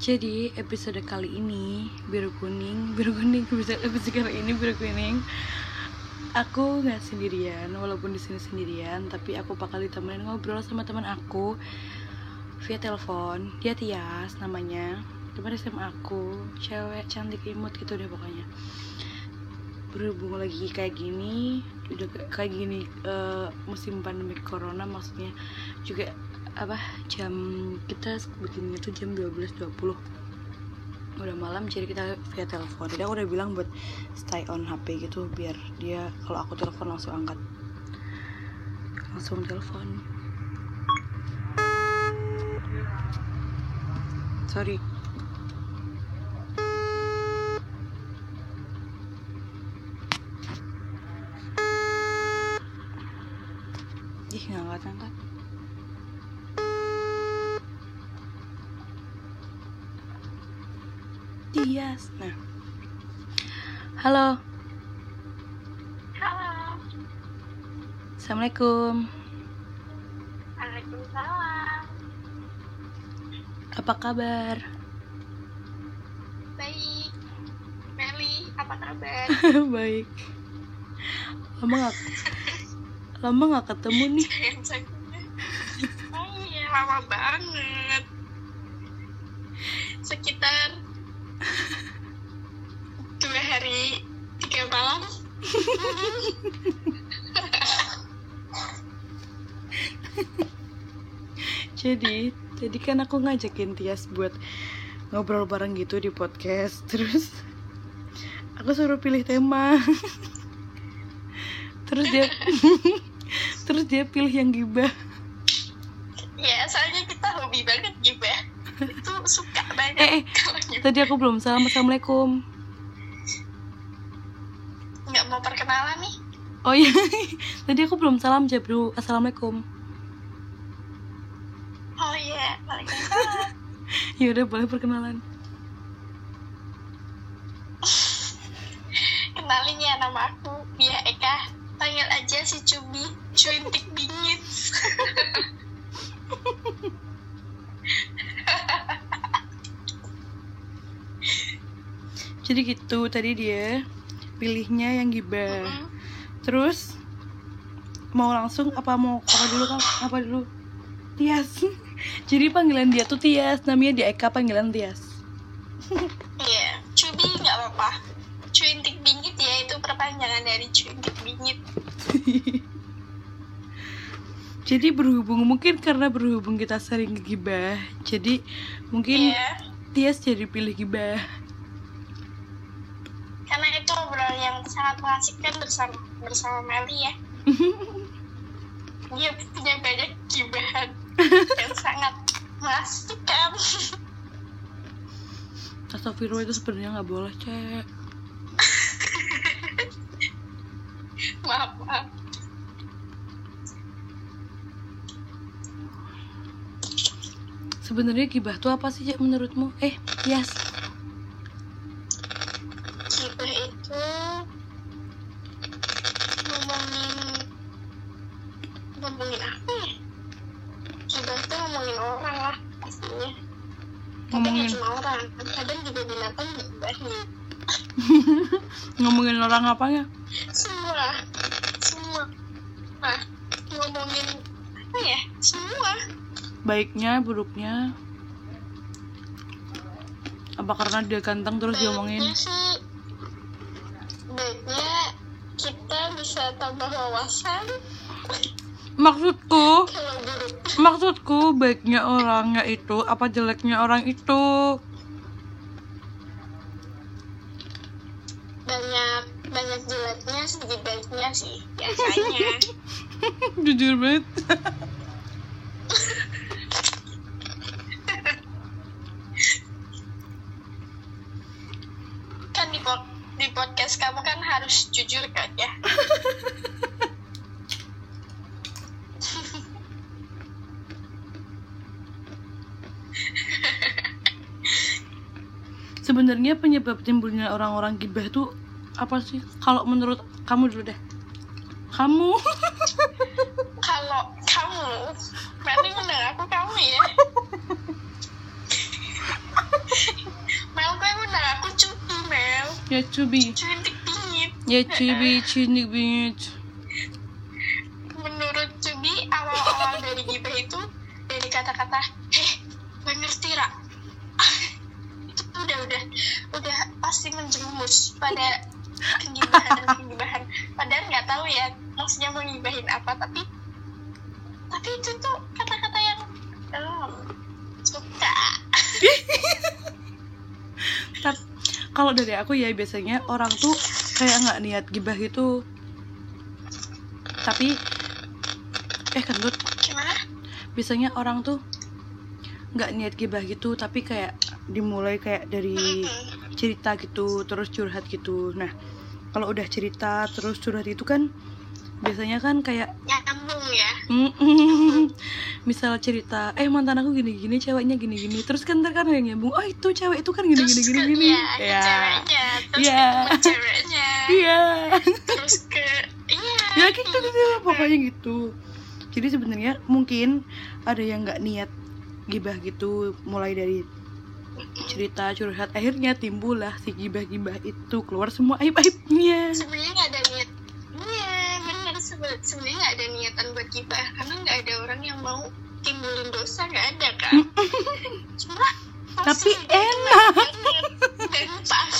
Jadi episode kali ini biru kuning, biru kuning episode episode kali ini biru kuning. Aku nggak sendirian, walaupun di sini sendirian, tapi aku bakal ditemenin ngobrol sama teman aku via telepon. Dia Tias namanya, teman SMA aku, cewek cantik imut gitu deh pokoknya. Berhubung lagi kayak gini, udah kayak gini eh, musim pandemi corona maksudnya juga apa jam kita begini tuh jam 12.20 udah malam jadi kita via telepon. Jadi aku udah bilang buat stay on HP gitu biar dia kalau aku telepon langsung angkat. Langsung telepon. Sorry ih nggak angkat angkat Tias. Nah. Halo. Halo. Assalamualaikum. Waalaikumsalam. Apa kabar? Baik. Meli, apa kabar? Baik. Lama gak, lama gak ketemu nih. Oh iya, lama banget. Sekitar dua hari tiga malam. Jadi, jadi kan aku ngajakin Tias buat ngobrol bareng gitu di podcast. Terus aku suruh pilih tema. Terus dia Terus dia pilih yang gibah. Ya, soalnya kita hobi banget gibah. Itu suka banget Eh, eh, tadi aku belum salam. Assalamualaikum. nggak mau perkenalan nih. Oh iya, tadi aku belum salam dulu. Assalamualaikum. Iya, Waalaikumsalam. Ya udah boleh perkenalan. Kenalin ya nama aku Bia Eka. Panggil aja si Cubi, cuintik bingit. Jadi gitu tadi dia pilihnya yang gibah. Mm-mm. Terus mau langsung apa mau apa dulu kan? Apa dulu? Tias. Jadi panggilan dia tuh Tias, namanya dia Eka panggilan Tias. Iya, Cubi nggak apa-apa. Cuintik bingit ya itu perpanjangan dari cuintik bingit. Jadi berhubung mungkin karena berhubung kita sering gibah, jadi mungkin Iya, Tias jadi pilih gibah. karena itu obrolan yang sangat mengasihkan bersama bersama Meli ya. Dia punya banyak gibahan yang sangat mengasihkan. Astagfirullah itu sebenarnya nggak boleh cek. maaf, maaf. Sebenarnya gibah tuh apa sih Cek, menurutmu? Eh, Tias. Gibah itu ngomongin ngomongin apa ya? Gibah itu ngomongin orang lah pastinya. Tapi nggak Ngomongin cuma orang, kadang juga ngomongin orang apanya? Semua, semua. Nah, ngomongin apa ya? Semua. Baiknya, buruknya. Apa karena dia ganteng terus diomongin? Baiknya sih, baiknya kita bisa tambah wawasan. Maksudku, maksudku baiknya orangnya itu apa jeleknya orang itu? Banyak jeleknya sedikit baiknya sih biasanya Jujur banget. kan di pod- di podcast kamu kan harus jujur kan ya Sebenarnya penyebab timbulnya orang-orang gibah tuh apa sih? Kalau menurut kamu dulu deh. Kamu kalau kamu Meli mendengar aku kamu ya Ya cubi. cuintik bingit Ya cubi cinik bingit. menurut Cubi awal-awal dari gibah itu dari kata-kata heh gak ngerti ra itu udah udah udah pasti menjerumus pada kegibahan dan kegibahan padahal nggak tahu ya maksudnya mengibahin apa tapi tapi itu tuh kata-kata yang em, suka. Kalau dari aku ya biasanya orang tuh kayak nggak niat gibah gitu. Tapi eh kentut. Biasanya orang tuh nggak niat gibah gitu tapi kayak dimulai kayak dari cerita gitu terus curhat gitu. Nah kalau udah cerita terus curhat itu kan biasanya kan kayak nyambung ya? Misal cerita eh mantan aku gini gini ceweknya gini gini terus kan ntar kan yang nyambung oh itu cewek itu kan gini terus gini gini gini ya, ya. ceweknya terus ke temen ceweknya. Iya. Terus ke iya. Ya gitu gitu pokoknya gitu. Jadi sebenarnya mungkin ada yang nggak niat gibah gitu mulai dari cerita curhat. Akhirnya timbullah si gibah-gibah itu. Keluar semua aib-aibnya. Sebenarnya nggak ada niat. Iya benar sebe- sebenarnya nggak ada niatan buat gibah. Karena nggak ada orang yang mau timbulin dosa. Nggak ada kan cuma Tapi enak. dan pas.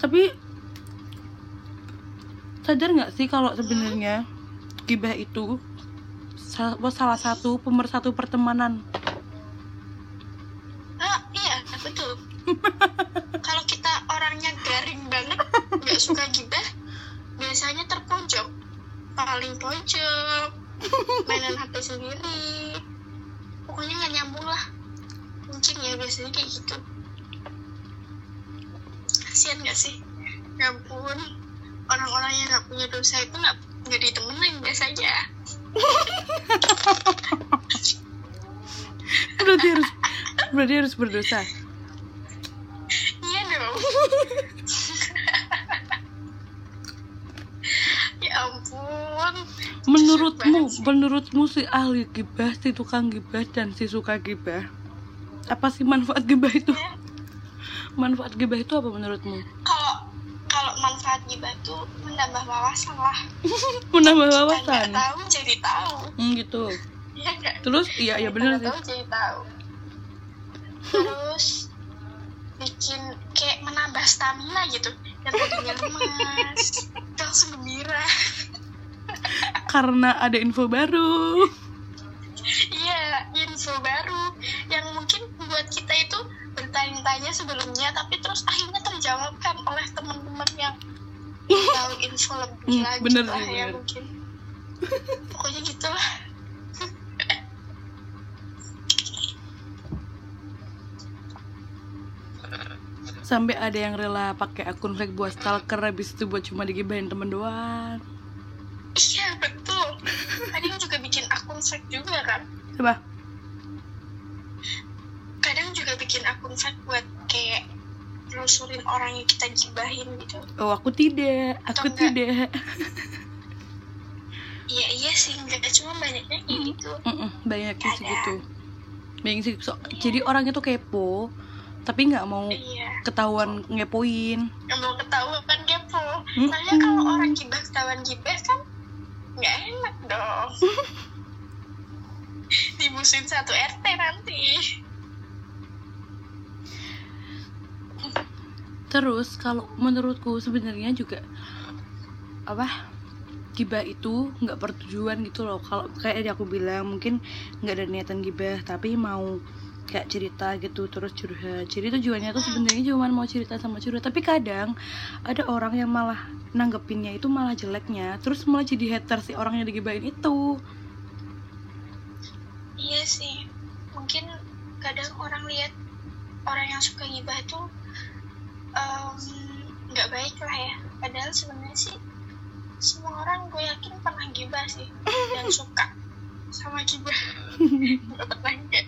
Tapi sadar nggak sih kalau sebenarnya gibah itu salah satu pemersatu pertemanan. Ah iya betul. Kalau kita orangnya garing banget nggak suka gibah biasanya terpojok. Paling pojok mainan HP sendiri. Pokoknya nggak nyambung lah. Mungkin ya biasanya kayak gitu. Kasian nggak sih? Ya ampun orang-orang yang nggak punya dosa itu nggak nggak ditemenin biasanya berarti harus berarti harus berdosa. Iya dong. Ya ampun. Menurutmu menurutmu si ahli gibah si tukang gibah dan si suka gibah apa sih manfaat gibah itu? Ya. manfaat gibah itu apa menurutmu manfaat gibah tuh menambah wawasan lah. Menambah wawasan? nggak tahu jadi tahu. Hmm, gitu. Ya terus? Iya iya benar sih. tahu jadi tahu. Terus bikin kayak menambah stamina gitu. Yang tadinya lemas langsung gembira. Karena ada info baru. Iya info baru. Yang mungkin buat kita itu bertanya-tanya sebelumnya tapi terus akhirnya terjawabkan oleh teman-teman yang tahu info lebih Hmm, lagi bener lah sih, ya bener. mungkin. Pokoknya gitulah. Sampai ada yang rela pakai akun fake buat stalker habis itu buat cuma digibahin temen doang. Iya betul. Kadang juga bikin akun fake juga kan? Coba kadang juga bikin akun fake buat nelusurin orang yang kita gibahin gitu. Oh aku tidak. Aku enggak? tidak. Iya iya sih nggak cuma banyaknya kayak gitu. Mm-mm, banyak sih Ada. gitu banyak sih. So- jadi orang itu kepo tapi nggak mau iya. ketahuan ngepoin. Yang mau ketahuan kan kepo. Mm-mm. soalnya kalau orang gibah ketahuan gibah kan nggak enak dong. Dimusuhin satu RT nanti terus kalau menurutku sebenarnya juga apa gibah itu nggak bertujuan gitu loh. Kalau kayak yang aku bilang mungkin nggak ada niatan gibah tapi mau kayak cerita gitu terus curhat. Jadi tujuannya tuh sebenarnya cuma mau cerita sama curhat. Tapi kadang ada orang yang malah nanggepinnya itu malah jeleknya terus malah jadi hater si orang yang digibahin itu. Iya sih. Mungkin kadang orang lihat orang yang suka gibah itu nggak baik lah ya. Padahal sebenarnya sih semua orang gue yakin pernah gibah sih. Dan suka sama gibah. Nggak pernah enggak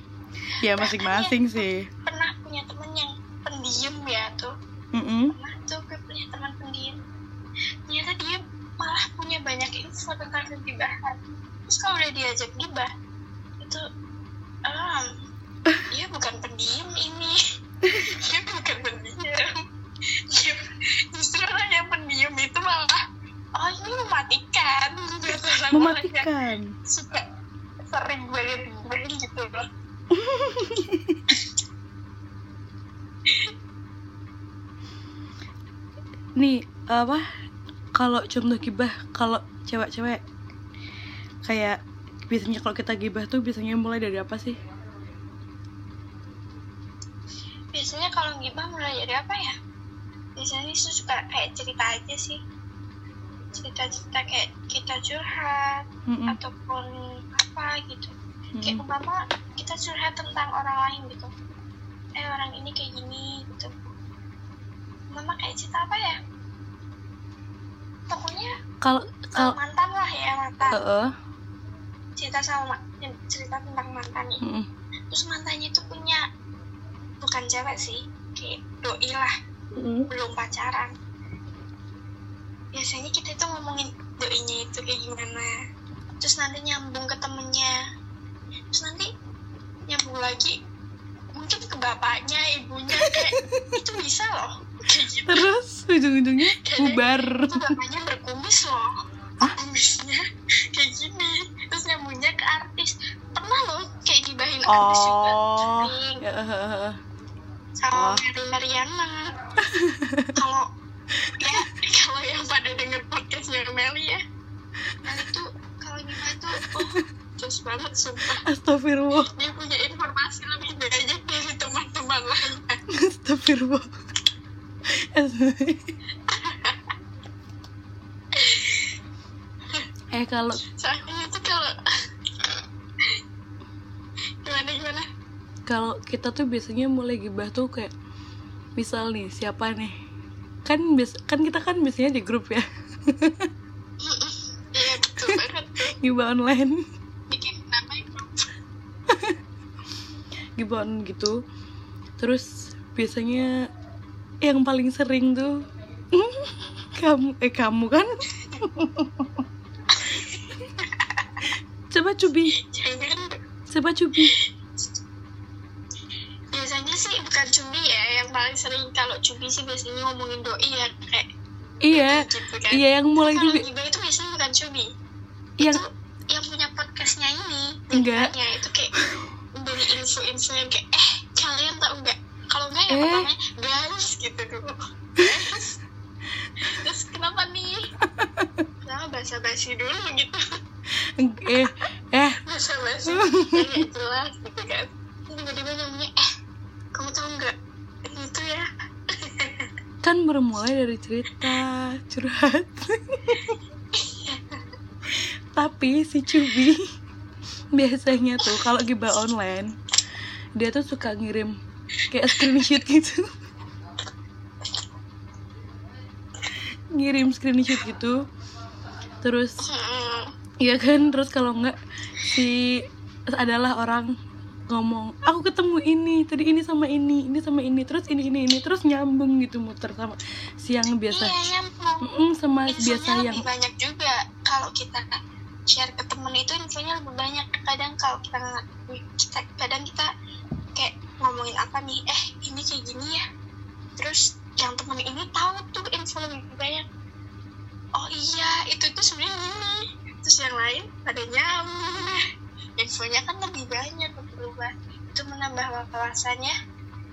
ya masing-masing sih. pernah punya temen yang pendiam ya tuh. Mm-mm. pernah tuh gue punya teman pendiam. Ternyata dia malah punya banyak info tentang kegibahan terus kalau udah diajak gibah itu em, dia bukan pendiam ini. Dia bukan pendiam dia, justru orang yang pendiam itu malah oh ini mematikan. Mematikan. suka sering banget gitu loh. Nih apa? Kalau contoh gibah kalau cewek-cewek kayak biasanya kalau kita gibah tuh biasanya mulai dari apa sih? Biasanya kalau gibah mulai dari apa ya? Biasanya sih suka kayak cerita aja sih cerita-cerita kayak kita curhat Mm-mm. ataupun apa gitu kayak Mm-mm. umpama kita curhat tentang orang lain gitu eh orang ini kayak gini gitu mama kayak cerita apa ya pokoknya kalau kalau mantan lah ya mantan Heeh. cerita sama ma- cerita tentang mantannya Mm-mm. terus mantannya itu punya bukan cewek sih kayak doi lah Mm-mm. belum pacaran biasanya kita itu ngomongin doinya itu kayak gimana. Terus nanti nyambung ke temennya. Terus nanti nyambung lagi mungkin ke bapaknya ibunya kayak itu bisa loh. Kayak gitu. Terus ujung-ujungnya bubar. itu bapaknya berkumis loh. Hah? kumisnya kayak gini. Terus nyambungnya ke artis. Pernah loh kayak gibahin artis juga. Oh. Sering ya, heeh. Oh. sama Mary Mariana kalau ya kalau yang pada denger Meli ya. Meli tuh kalau gimana tuh oh jos banget sumpah. Astagfirullah. Dia punya informasi lebih banyak dari teman-teman lainnya astagfirullah. Eh kalau soalnya itu kalau gimana gimana? kalau kita tuh biasanya mulai gibah tuh kayak misal nih siapa nih? Kan bias kan kita kan biasanya di grup ya iya betul banget tuh gibah online. Bikin nama itu? Gibah online gitu. Terus biasanya yang paling sering tuh kamu eh kamu kan? Coba cubi. Coba cubi. Biasanya sih bukan cumi ya yang paling sering. Kalau cumi sih biasanya ngomongin doi ya kayak iya. gitu kan. Iya yang mulai kalau tuh Giba itu biasanya bukan cumi yang itu yang punya podcastnya ini Enggak. ceritanya itu kayak dari info-info yang kayak eh kalian tahu nggak? Kalau nggak yang Eh. pertama guys gitu. Dulu guys. Terus kenapa nih? Kenapa bahasa basi dulu gitu? Eh eh. Bahasa basi kayak jelas gitu kan. Tiba-tiba ngomongnya eh kamu tahu nggak? Itu ya. Kan bermulai dari cerita curhat tapi si Cubi biasanya tuh kalau gibah online dia tuh suka ngirim kayak screenshot gitu. Ngirim screenshot gitu. Terus Iya kan, terus kalau enggak si adalah orang ngomong, aku ketemu ini, tadi ini sama ini, ini sama ini, terus ini ini ini, terus nyambung gitu muter sama si yang biasa, iya nyambung. Sama biasa yang banyak juga kalau kita share ke temen itu infonya lebih banyak. Kadang kalau kita kita kadang kita kayak ngomongin apa nih eh ini kayak gini ya. Terus yang temen ini tahu tuh info lebih banyak. Oh iya itu tuh sebenarnya ini terus yang lain pada nyambung infonya kan lebih banyak berubah. Itu menambah wawasannya.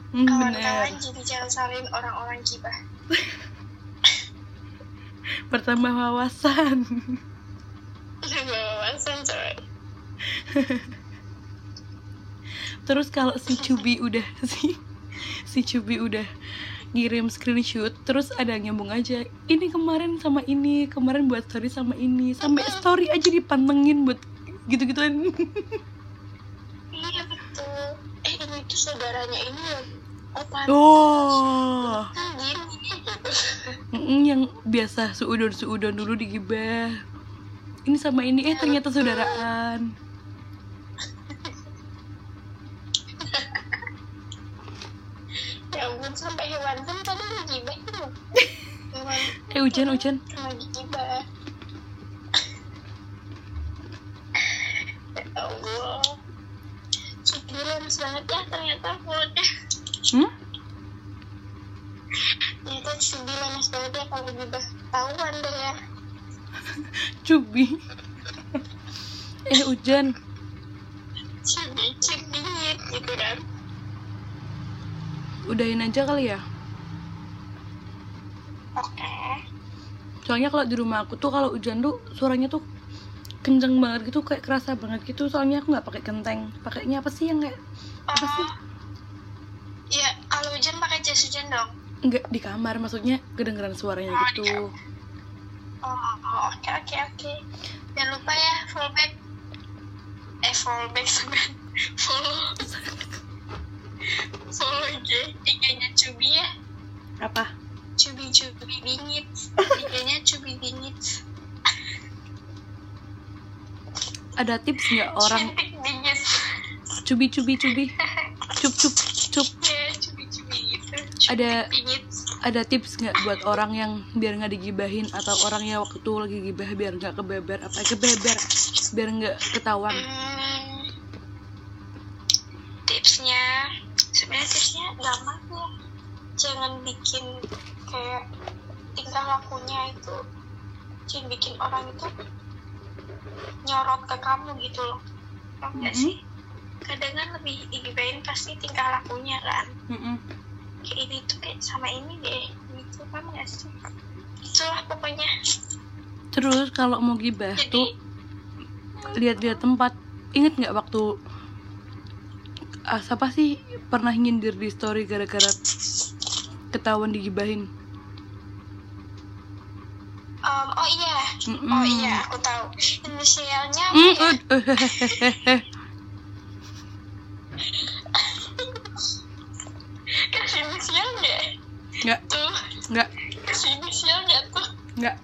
Hmm, kawan-kawan jadi jangan salin orang-orang gibah. Bertambah wawasan. Terus kalau si Cubi udah si si Cubi udah ngirim screenshot, terus ada nyambung aja. Ini kemarin sama ini, kemarin buat story sama ini, sampai story aja dipantengin buat gitu-gituan. Iya betul. Eh ini tuh saudaranya ini. Oh. Oh. Yang biasa suudon suudon dulu digibah ini sama ini. Eh ternyata saudaraan. Ya ampun sampai hewan pun tadi itu. Hewan eh hujan hujan cubi. Eh hujan. Cubi cubingit gitu kan udahin aja kali ya. Oke. Soalnya kalau di rumah aku tuh kalau hujan tuh suaranya tuh kenceng banget gitu kayak kerasa banget gitu. Soalnya aku nggak pakai genteng. Pakainya apa sih yang kayak apa sih? Ya kalau hujan pakai jas hujan dong. Nggak di kamar. Maksudnya kedengeran suaranya Oh, gitu oh, oke oke oke. Jangan lupa ya fallback eh fallback sebenarnya follow. Follow IG IG-nya Cubi ya. Apa? Cubi Cubi bingit. IG-nya Cubi bingit. Ada tips nggak orang? Cubi cubi cubi cup cup cup. Ya Cubi Cubi gitu Ada- bingit ada tips nggak buat orang yang biar nggak digibahin atau orang yang waktu lagi gibah biar nggak kebeber? Apa kebeber? Biar nggak ketahuan? Hmm, tipsnya sebenarnya tipsnya gampang ya jangan bikin kayak tingkah lakunya itu. Jangan bikin orang itu nyorot ke kamu gitu loh. Tau nggak Mhm. sih? Kadang kan lebih digibain pasti tingkah lakunya kan. Mm-mm. Kayak ini tuh kayak sama ini deh gitu kan nggak sih? Itulah pokoknya. Terus kalau mau gibah jadi tuh lihat-lihat tempat. Inget nggak waktu ah, siapa sih pernah nyindir di story gara-gara ketahuan digibahin? Um, oh iya. Mm-mm. oh iya aku tahu. Inisialnya apa Mm, ya? ud- eh, hehehehe. kasih inisial nggak nggak tuh nggak. Kasih inisial nggak tuh. Nggak.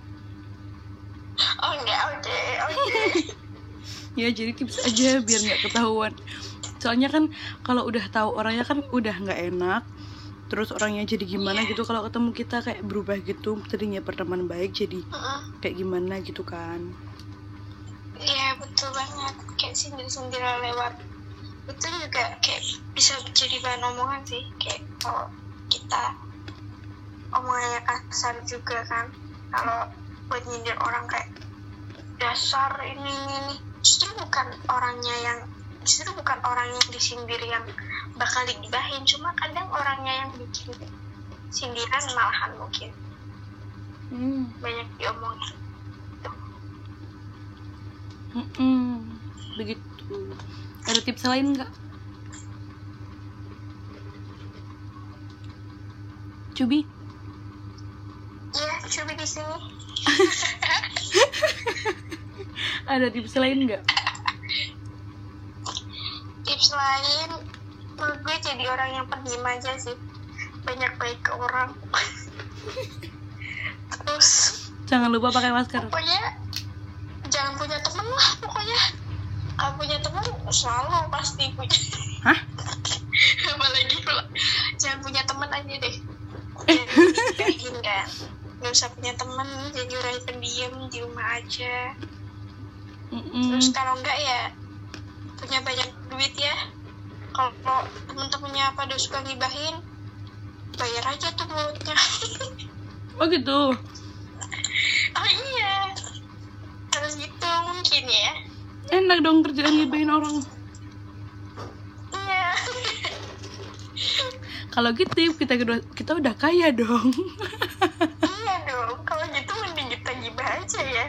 Oh nggak oke oke. Ya jadi tips aja biar nggak ketahuan. Soalnya kan kalau udah tahu orangnya kan udah nggak enak terus orangnya jadi gimana Iya. gitu. Kalau ketemu kita kayak berubah gitu tadinya berteman baik jadi Heeh. kayak gimana gitu kan. Iya betul banget. Kayak sindir-sindir lewat. Itu juga kayak bisa jadi bahan omongan sih. Kayak kalau kita omongannya kasar juga kan. Kalau buat nyindir orang kayak dasar ini ini ini. Justru bukan orangnya yang justru bukan orang yang disindir yang bakal digibahin. Cuma kadang orangnya yang bikin sindiran malahan mungkin. Hmm. banyak diomongin. Mm-mm. begitu. Ada tips lain nggak? Cubi coba di sini. Ada tips lain nggak? Tips lain menurut gue jadi orang yang pendiam aja sih. Banyak baik ke orang. Terus jangan lupa pakai masker. pokoknya jangan punya temen lah pokoknya. Kalau punya temen selalu pasti punya. Hah? Apalagi kalau jangan punya temen aja deh. Eh. jadi nikahin kan nggak usah punya temen jadi orang pendiam di rumah aja. Mm-mm. terus kalau enggak ya punya banyak duit ya. Kalau temen-temennya pada suka ngibahin bayar aja tuh mulutnya. Oh gitu? Oh iya. Harus gitu mungkin ya. Enak dong kerjaan ngibahin orang. Iya. Kalau gitu kita kita udah kaya dong aja ya.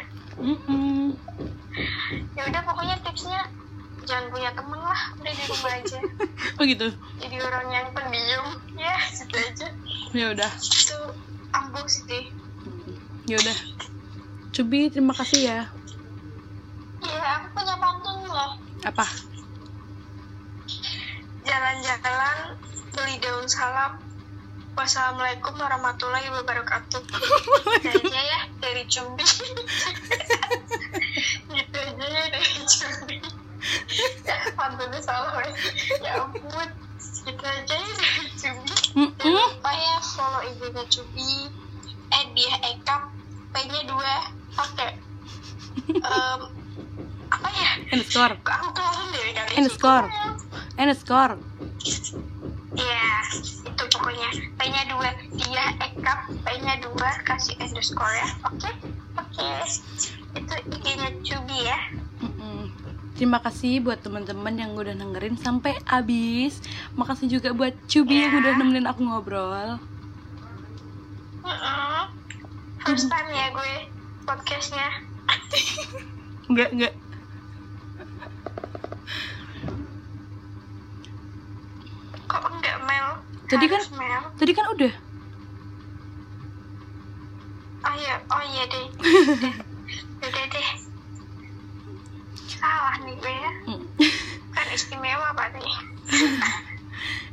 Ya udah pokoknya tipsnya jangan punya temen lah udah di rumah aja. Oh gitu? Jadi orang yang pendiam ya gitu aja. Ya udah. Itu ampuh sih ya udah. Cubi terima kasih ya. Iya aku punya pantun loh. Apa? Jalan-jalan beli daun salam wassalamualaikum warahmatullahi wabarakatuh. Gitu aja ya dari Cumbi gitu aja ya dari Cumbi ya pantunnya salah ya ya ampun. Gitu aja ya dari Cumbi jangan Mm-mm. lupa ya follow IG-nya Cumbi eh dia ekap P-nya dua pakai Em, apa ya? Underscore aku keluarin deh kali Underscore. underscore Eka, P-nya dua, kasih underscore ya. Oke? Oke. Itu IG-nya Cubi ya. Terima kasih buat teman-teman yang udah dengerin sampai habis. Makasih juga buat Cubi yang Ya. udah nemenin aku ngobrol. Mm-mm. First time ya gue podcastnya. Enggak, enggak. Kok enggak Mel? Tadi kan- Mel. Tadi kan udah. Oh iya, deh. Udah deh. Salah nih gue ya. Mm. Kan istimewa pak nih.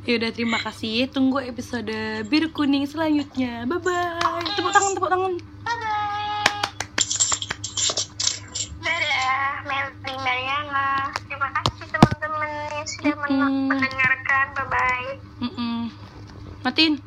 Ya udah terima kasih. Tunggu episode biru kuning selanjutnya. Bye bye. Tepuk tangan, tepuk tangan. Bye bye. Dadah, Melly Mariana. Terima kasih teman-teman yang sudah men- Mm-mm. mendengarkan. Bye bye. Mm-mm. Matiin.